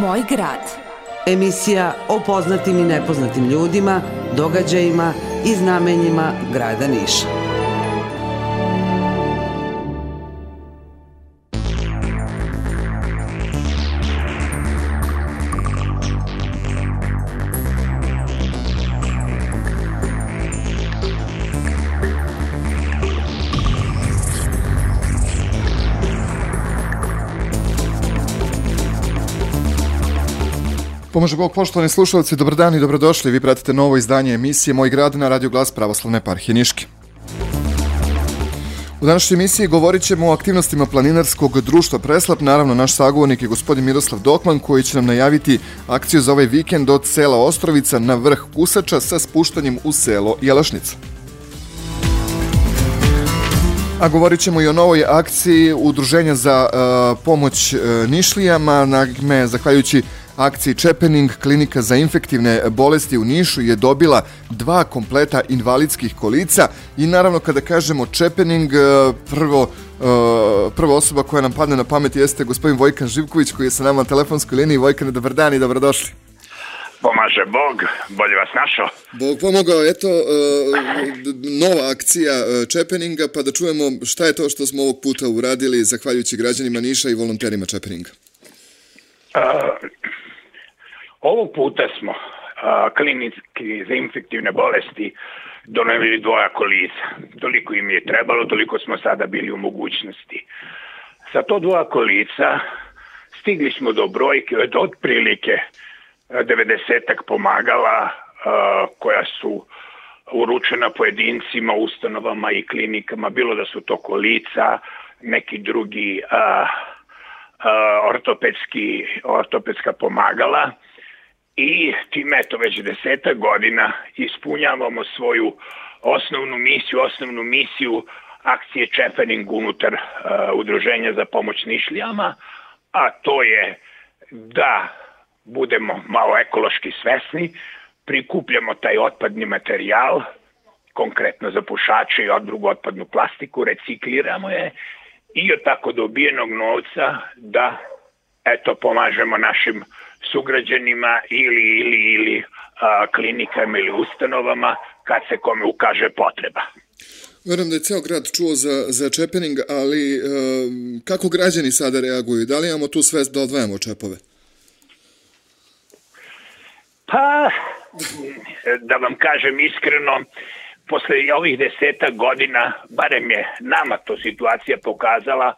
Moj grad. Emisija o poznatim i nepoznatim ljudima, događajima i znamenjima grada Niša. Pomože Bog, poštovani slušalci, dobar dan i dobrodošli. Vi pratite novo izdanje emisije Moj grad na Radio Glas Pravoslavne parhije Niške. U današnjoj emisiji govorit ćemo o aktivnostima planinarskog društva Preslap. Naravno, naš sagovornik je gospodin Miroslav Dokman koji će nam najaviti akciju za ovaj vikend od sela Ostrovica na vrh Kusača sa spuštanjem u selo Jelašnica. A govorit ćemo i o novoj akciji Udruženja za e, pomoć e, Nišlijama, nagme, zahvaljujući akciji Čepening klinika za infektivne bolesti u Nišu je dobila dva kompleta invalidskih kolica i naravno kada kažemo Čepening, e, prvo e, prva osoba koja nam padne na pamet jeste gospodin Vojkan Živković koji je sa nama na telefonskoj liniji. Vojkan, dobar dan i dobrodošli. Pomaže Bog, bolje vas našao. Bog pomogao, eto, e, nova akcija Čepeninga, pa da čujemo šta je to što smo ovog puta uradili zahvaljujući građanima Niša i volonterima Čepeninga. Ovog puta smo a, klinički za infektivne bolesti donovili dvoja kolica. Toliko im je trebalo, toliko smo sada bili u mogućnosti. Sa to dvoja kolica stigli smo do brojke od otprilike 90-ak pomagala a, koja su uručena pojedincima, ustanovama i klinikama, bilo da su to kolica, neki drugi a, a, ortopedski, ortopedska pomagala i time eto već deseta godina ispunjavamo svoju osnovnu misiju, osnovnu misiju akcije Čepening unutar uh, udruženja za pomoć Nišlijama, a to je da budemo malo ekološki svesni, prikupljamo taj otpadni materijal, konkretno za pušače i drugu otpadnu plastiku, recikliramo je i od tako dobijenog novca da eto pomažemo našim uh, sugrađanima ili, ili, ili a, klinikama ili ustanovama kad se kome ukaže potreba. Verujem da je ceo grad čuo za, za čepening, ali e, kako građani sada reaguju? Da li imamo tu svest da odvajamo čepove? Pa, da vam kažem iskreno, posle ovih deseta godina, barem je nama to situacija pokazala,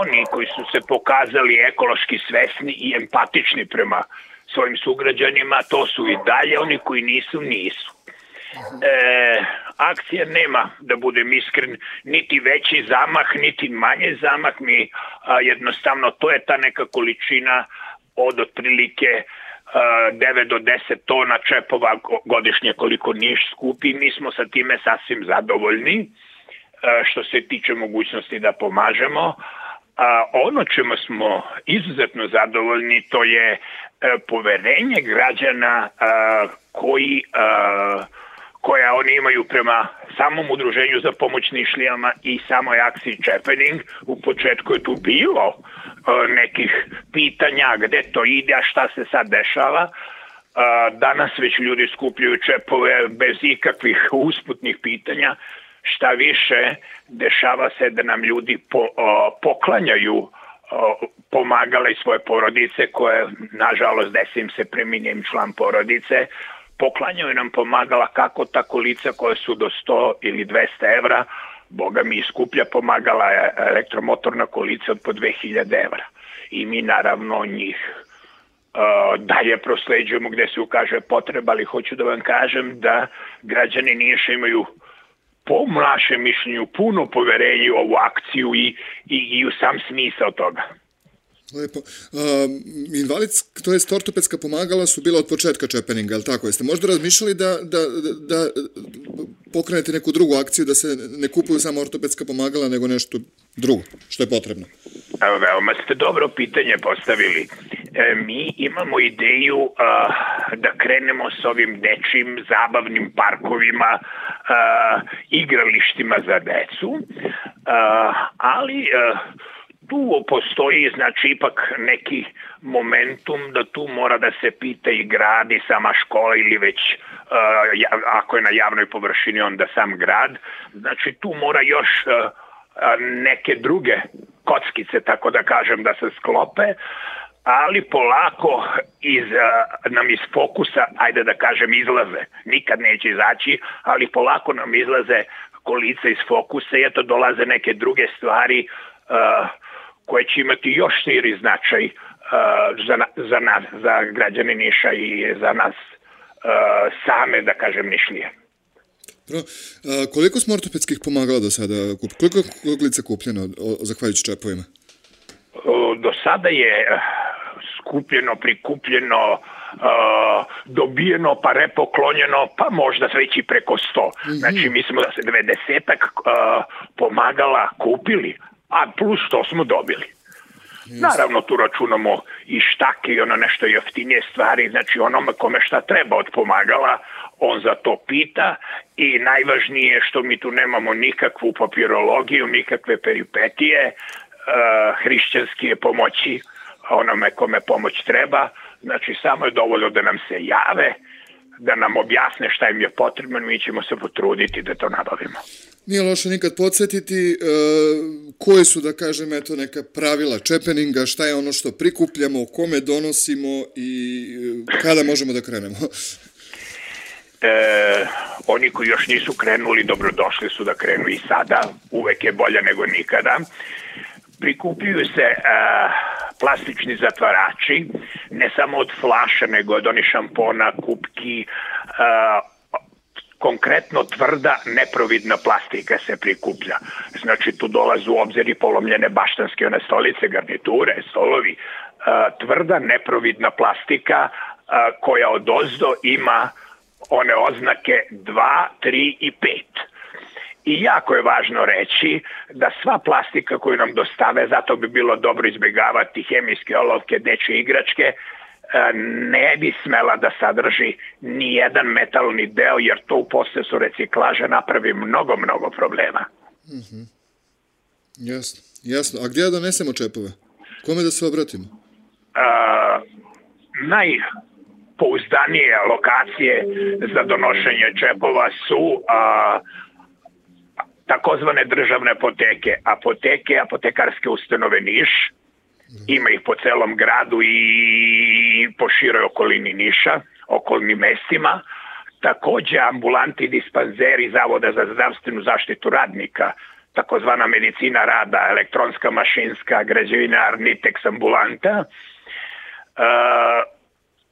oni koji su se pokazali ekološki svesni i empatični prema svojim sugrađanima, to su i dalje, oni koji nisu, nisu. Mhm. E, akcija nema, da budem iskren, niti veći zamah, niti manje zamah, mi a, jednostavno to je ta neka količina od otprilike 9 do 10 tona čepova godišnje koliko Niš skupi. Mi smo sa time sasvim zadovoljni što se tiče mogućnosti da pomažemo, A ono čemu smo izuzetno zadovoljni to je e, poverenje građana e, koji e, koja oni imaju prema samom udruženju za pomoć Nišlijama i samoj akciji Čepening. U početku je tu bilo nekih pitanja gde to ide, a šta se sad dešava. Danas već ljudi skupljaju čepove bez ikakvih usputnih pitanja Šta više, dešava se da nam ljudi po, o, poklanjaju pomagala i svoje porodice koje, nažalost, desim se preminjem član porodice, poklanjaju nam pomagala kako tako lica koje su do 100 ili 200 evra, boga mi iskuplja pomagala je elektromotorna kolica od po 2000 evra. I mi naravno njih uh, dalje prosleđujemo gde se ukaže potreba, ali hoću da vam kažem da građani Niša imaju uh, po našem mišljenju puno poverenje u ovu akciju i, i, i u sam smisao toga. Lepo. Um, invalid, to je ortopedska pomagala su bila od početka Čepeninga, je tako? Jeste možda razmišljali da, da, da pokrenete neku drugu akciju, da se ne kupuju samo ortopedska pomagala, nego nešto drugo, što je potrebno? Evo, veoma ste dobro pitanje postavili. Uh, E, mi imamo ideju uh, da krenemo sa ovim dečim zabavnim parkovima, uh, igralištima za decu, uh, ali uh, tu postoji znači ipak neki momentum da tu mora da se pita i grad i sama škola ili već uh, jav, ako je na javnoj površini onda sam grad znači tu mora još uh, neke druge kockice tako da kažem da se sklope uh, ali polako iz, nam iz fokusa, ajde da kažem, izlaze. Nikad neće izaći, ali polako nam izlaze kolica iz fokusa i eto dolaze neke druge stvari uh, koje će imati još širi značaj uh, za, za nas, za građane Niša i za nas uh, same, da kažem, Nišlije. Dobro. koliko smo ortopedskih pomagala do sada Koliko je kuglica kupljeno zahvaljujući čepovima? do sada je skupljeno, prikupljeno, Uh, dobijeno, pa repoklonjeno, pa možda sveći preko 100. Mhm. Znači, mi smo da se 90 uh, pomagala kupili, a plus to smo dobili. Naravno, tu računamo i štake i ono nešto jeftinije stvari, znači onome kome šta treba od pomagala, on za to pita i najvažnije što mi tu nemamo nikakvu papirologiju, nikakve peripetije, uh, hrišćanske pomoći, uh, onome kome pomoć treba, znači samo je dovoljno da nam se jave, da nam objasne šta im je potrebno, mi ćemo se potruditi da to nabavimo. Nije loše nikad podsjetiti e, koje su, da kažem, eto neka pravila čepeninga, šta je ono što prikupljamo, kome donosimo i e, kada možemo da krenemo. e, oni koji još nisu krenuli, dobrodošli su da krenu i sada, uvek je bolje nego nikada. Prikupljuju se... E, plastični zatvarači, ne samo od flaša, nego od onih šampona, kupki, uh, konkretno tvrda neprovidna plastika se prikuplja. Znači tu dolaze u obzir i polomljene baštanske one stolice, garniture, stolovi. Uh, tvrda neprovidna plastika uh, koja od ozdo ima one oznake 2, 3 i 5 I jako je važno reći da sva plastika koju nam dostave, zato bi bilo dobro izbjegavati hemijske olovke, dečje igračke, e, ne bi smela da sadrži ni jedan metalni deo, jer to u procesu reciklaže napravi mnogo, mnogo problema. Mm -hmm. Jasno, jasno. A gdje da nesemo čepove? Kome da se obratimo? A, e, naj, pouzdanije lokacije za donošenje čepova su a, takozvane državne apoteke. Apoteke, apotekarske ustanove Niš, ima ih po celom gradu i po široj okolini Niša, okolnim mestima. Takođe ambulanti dispanzeri Zavoda za zdravstvenu zaštitu radnika, takozvana medicina rada, elektronska mašinska, građevina teks ambulanta. E,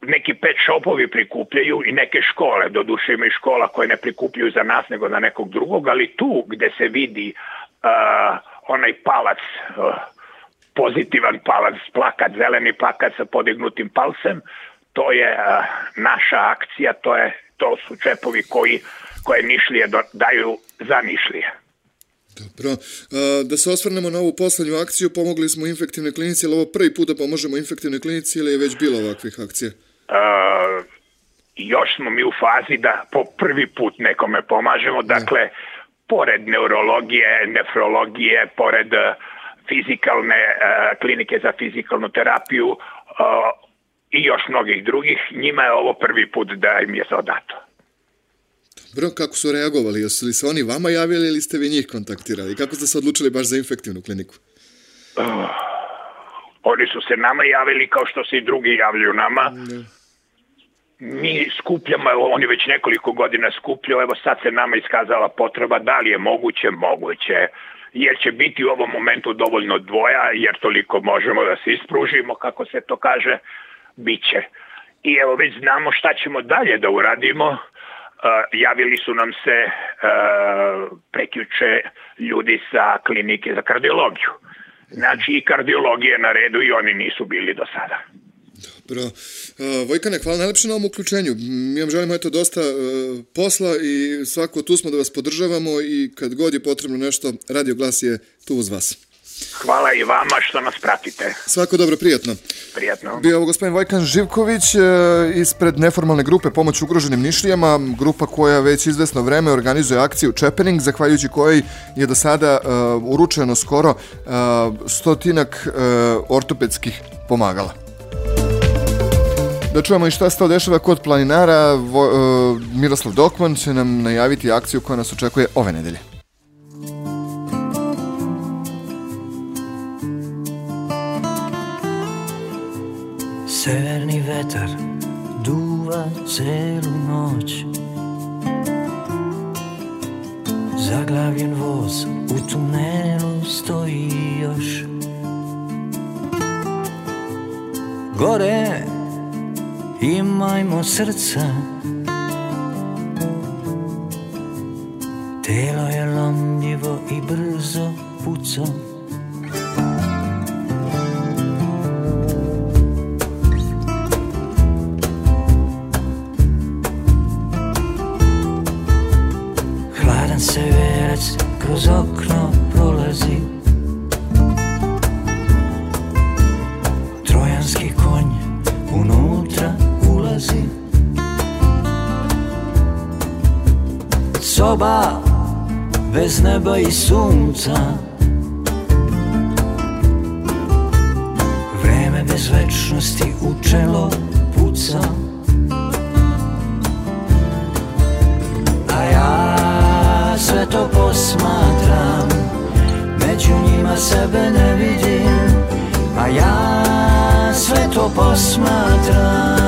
neki pet shopovi prikupljaju i neke škole, doduše ima i škola koje ne prikupljaju za nas nego za nekog drugog, ali tu gde se vidi uh, onaj palac, uh, pozitivan palac, plakat, zeleni plakat sa podignutim palcem, to je uh, naša akcija, to, je, to su čepovi koji, koje Nišlije do, daju za Nišlije. Dobro. Uh, da se osvrnemo na ovu poslednju akciju, pomogli smo infektivne klinici, ali ovo prvi put da pomožemo infektivne klinici ili je već bilo ovakvih akcija? Uh, još smo mi u fazi da po prvi put nekome pomažemo, da. dakle, pored neurologije, nefrologije, pored e, fizikalne e, klinike za fizikalnu terapiju e, i još mnogih drugih, njima je ovo prvi put da im je to dato. Dobro, kako su reagovali? Jesu li se oni vama javili ili ste vi njih kontaktirali? Kako ste se odlučili baš za infektivnu kliniku? Oni su se nama javili kao što se i drugi javljaju nama. Ne da mi skupljamo, on je već nekoliko godina skupljao, evo sad se nama iskazala potreba, da li je moguće, moguće jer će biti u ovom momentu dovoljno dvoja, jer toliko možemo da se ispružimo, kako se to kaže, bit će. I evo već znamo šta ćemo dalje da uradimo. E, javili su nam se e, prekjuče ljudi sa klinike za kardiologiju. Znači i kardiologije na redu i oni nisu bili do sada. Dobro. Vojkane, hvala najlepše na ovom uključenju. Mi vam želimo eto dosta e, posla i svako tu smo da vas podržavamo i kad god je potrebno nešto, Radio Glas je tu uz vas. Hvala i vama što nas pratite. Svako dobro, prijatno. Prijatno. Bio ovo gospodin Vojkan Živković e, ispred neformalne grupe Pomoć ugroženim Nišlijama, grupa koja već izvesno vreme organizuje akciju Čepening, zahvaljujući kojoj je do sada e, uručeno skoro stotinak ortopedskih pomagala. Da čujemo i šta se to dešava kod planinara. Vo, uh, Miroslav Dokman će nam najaviti akciju koja nas očekuje ove nedelje. Severni vetar duva celu noć Zaglavljen voz u tunelu stoji još Gore imajmo srca. Telo je lomljivo in brzo pucalo. sunca Vreme bez večnosti u čelo puca A ja sve to posmatram Među njima sebe ne vidim A ja sve to posmatram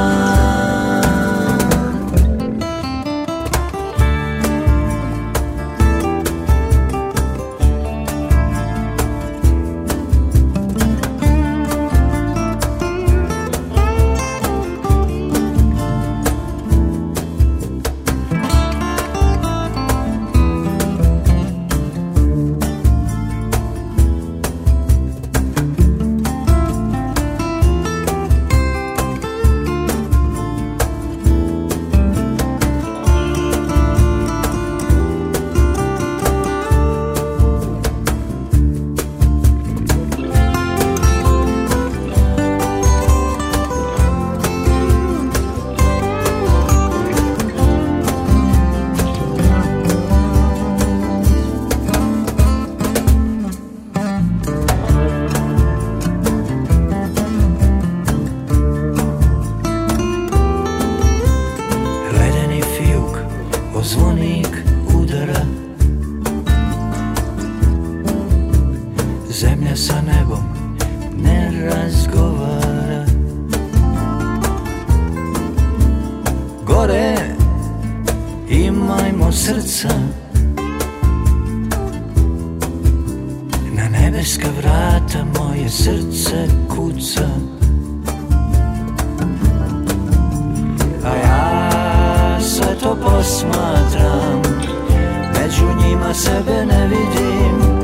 promatram Među njima sebe ne vidim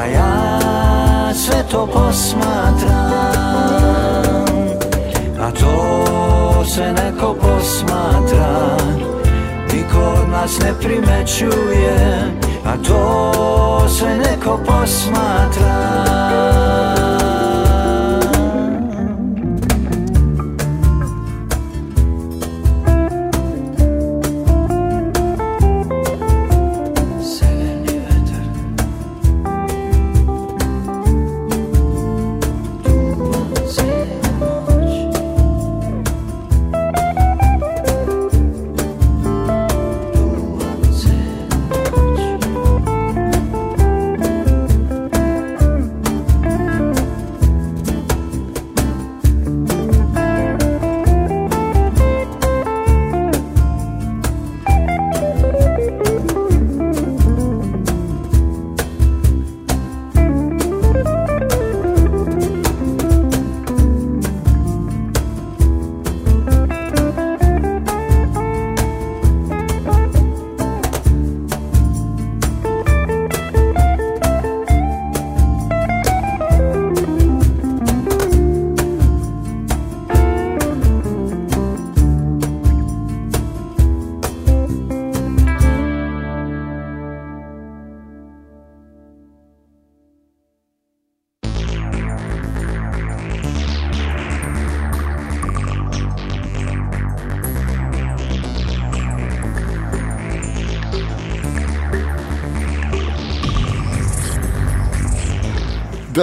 A ja sve to posmatram A to sve neko posmatra Niko od nas ne primećuje A to sve neko posmatra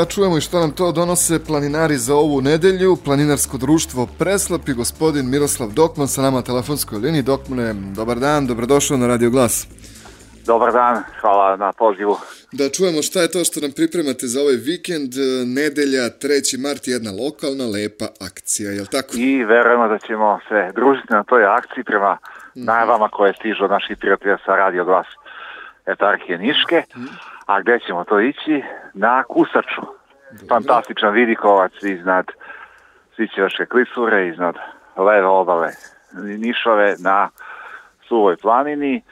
da čujemo i što nam to donose planinari za ovu nedelju. Planinarsko društvo Preslap i gospodin Miroslav Dokman sa nama telefonskoj liniji. Dokmane, dobar dan, dobrodošao na Radio Glas. Dobar dan, hvala na pozivu. Da čujemo šta je to što nam pripremate za ovaj vikend, nedelja, 3. mart, jedna lokalna lepa akcija, je li tako? I verujemo da ćemo se družiti na toj akciji prema mm -hmm. najavama koje stižu od naših prijatelja sa Radio Glas etarhije Niške. Mm -hmm A gde ćemo to ići? Na Kusaču. Fantastičan vidikovac iznad Svićevačke klisure, iznad leve obale Nišove na Suvoj planini. E,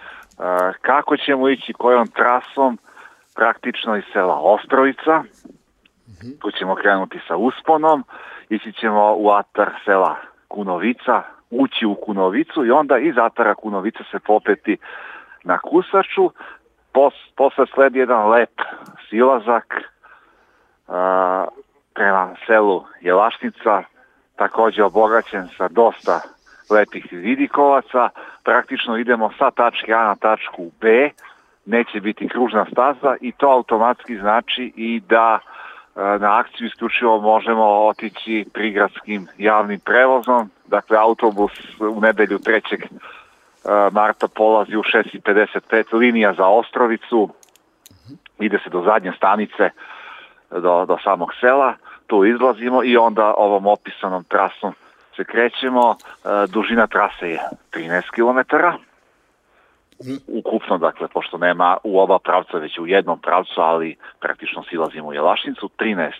kako ćemo ići, kojom trasom, praktično iz sela Ostrovica. Mhm. Tu ćemo krenuti sa usponom, ići ćemo u atar sela Kunovica, ući u Kunovicu i onda iz atara Kunovica se popeti na Kusaču, Pos, posle sledi jedan lep silazak a, prema selu Jelašnica, takođe obogaćen sa dosta lepih vidikovaca. Praktično idemo sa tačke A na tačku B, neće biti kružna staza i to automatski znači i da na akciju isključivo možemo otići prigradskim javnim prevozom, dakle autobus u nedelju 3. Eh, Marta polazi u 6.55, linija za Ostrovicu, ide se do zadnje stanice, eh, do, do samog sela, tu izlazimo i onda ovom opisanom trasom se krećemo. Eh, dužina trase je 13 km. Ukupno, dakle, pošto nema u oba pravca, već u jednom pravcu, ali praktično silazimo u Jelašnicu, 13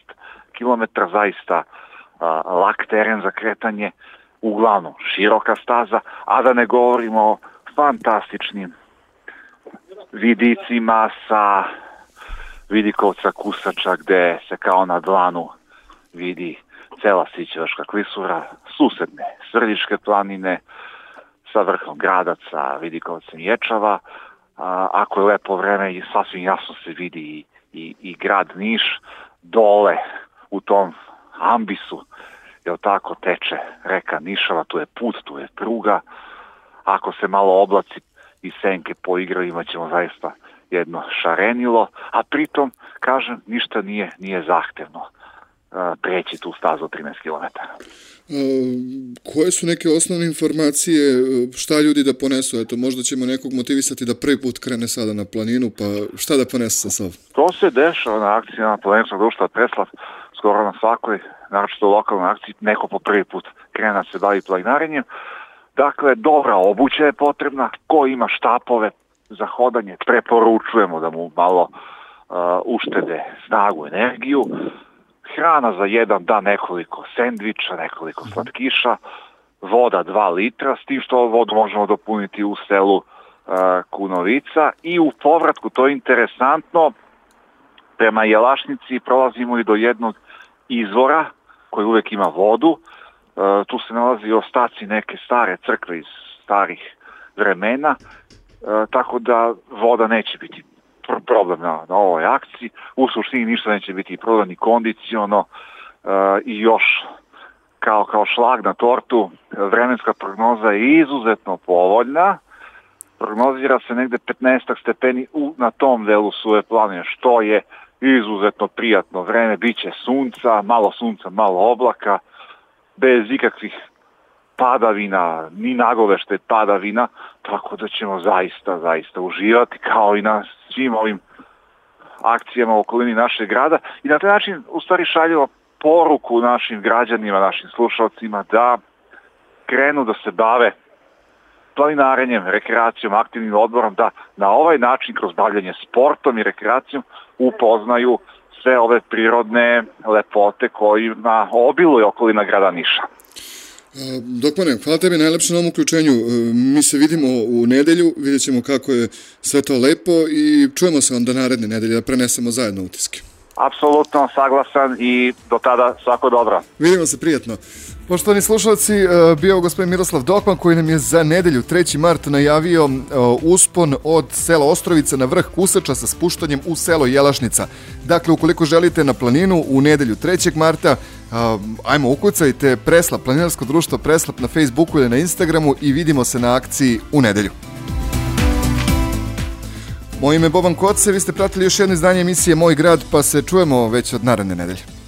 km, zaista lak teren za kretanje, uglavnom široka staza, a da ne govorimo o fantastičnim vidicima sa vidikovca Kusača gde se kao na dlanu vidi cela Sićevaška klisura, susedne srdičke planine sa vrhom grada, sa vidikovcem Ječava. A, ako je lepo vreme i sasvim jasno se vidi i, i, i grad Niš, dole u tom ambisu jel tako teče reka Nišava, tu je put, tu je pruga, ako se malo oblaci i senke poigraju imaćemo zaista jedno šarenilo, a pritom, kažem, ništa nije, nije zahtevno e, preći tu stazu 13 km. E, Koje su neke osnovne informacije, e, šta ljudi da ponesu? Eto, možda ćemo nekog motivisati da prvi put krene sada na planinu, pa šta da ponesu sa sobom? To se dešava na akcijama planinskog društva Preslav, skoro na svakoj naročito u lokalnoj akciji, neko po prvi put krena da se bavi planinarenjem. Dakle, dobra obuća je potrebna, ko ima štapove za hodanje, preporučujemo da mu malo uh, uštede snagu, energiju. Hrana za jedan dan nekoliko sendviča, nekoliko mhm. slatkiša, voda 2 litra, s tim što vodu možemo dopuniti u selu uh, Kunovica i u povratku, to je interesantno, prema Jelašnici prolazimo i do jednog izvora koji uvek ima vodu. E, tu se nalazi ostaci neke stare crkve iz starih vremena, e, tako da voda neće biti problem na, na ovoj akciji. U suštini ništa neće biti problem ni kondiciono e, i još kao, kao šlag na tortu vremenska prognoza je izuzetno povoljna. Prognozira se negde 15 stepeni u, na tom delu suve planine, što je uh, izuzetno prijatno vreme, bit će sunca, malo sunca, malo oblaka, bez ikakvih padavina, ni nagovešte padavina, tako da ćemo zaista, zaista uživati kao i na svim ovim akcijama u okolini našeg grada i na taj način u stvari šaljemo poruku našim građanima, našim slušalcima da krenu da se bave planinarenjem, rekreacijom, aktivnim odborom, da na ovaj način kroz bavljanje sportom i rekreacijom upoznaju sve ove prirodne lepote kojima obiluje okolina grada Niša. E, Dokmane, hvala tebi najlepše na ovom uključenju. E, mi se vidimo u nedelju, vidjet ćemo kako je sve to lepo i čujemo se onda naredne nedelje da prenesemo zajedno utiske apsolutno saglasan i do tada svako dobro. Vidimo se prijatno. Poštovani slušalci, e, bio je gospodin Miroslav Dokman koji nam je za nedelju 3. mart najavio e, uspon od sela Ostrovica na vrh Kusača sa spuštanjem u selo Jelašnica. Dakle, ukoliko želite na planinu u nedelju 3. marta, e, ajmo ukucajte Preslap, planinarsko društvo Preslap na Facebooku ili na Instagramu i vidimo se na akciji u nedelju. Moje ime je Boban Koce, vi ste pratili još jedno izdanje emisije Moj grad, pa se čujemo već od naredne nedelje.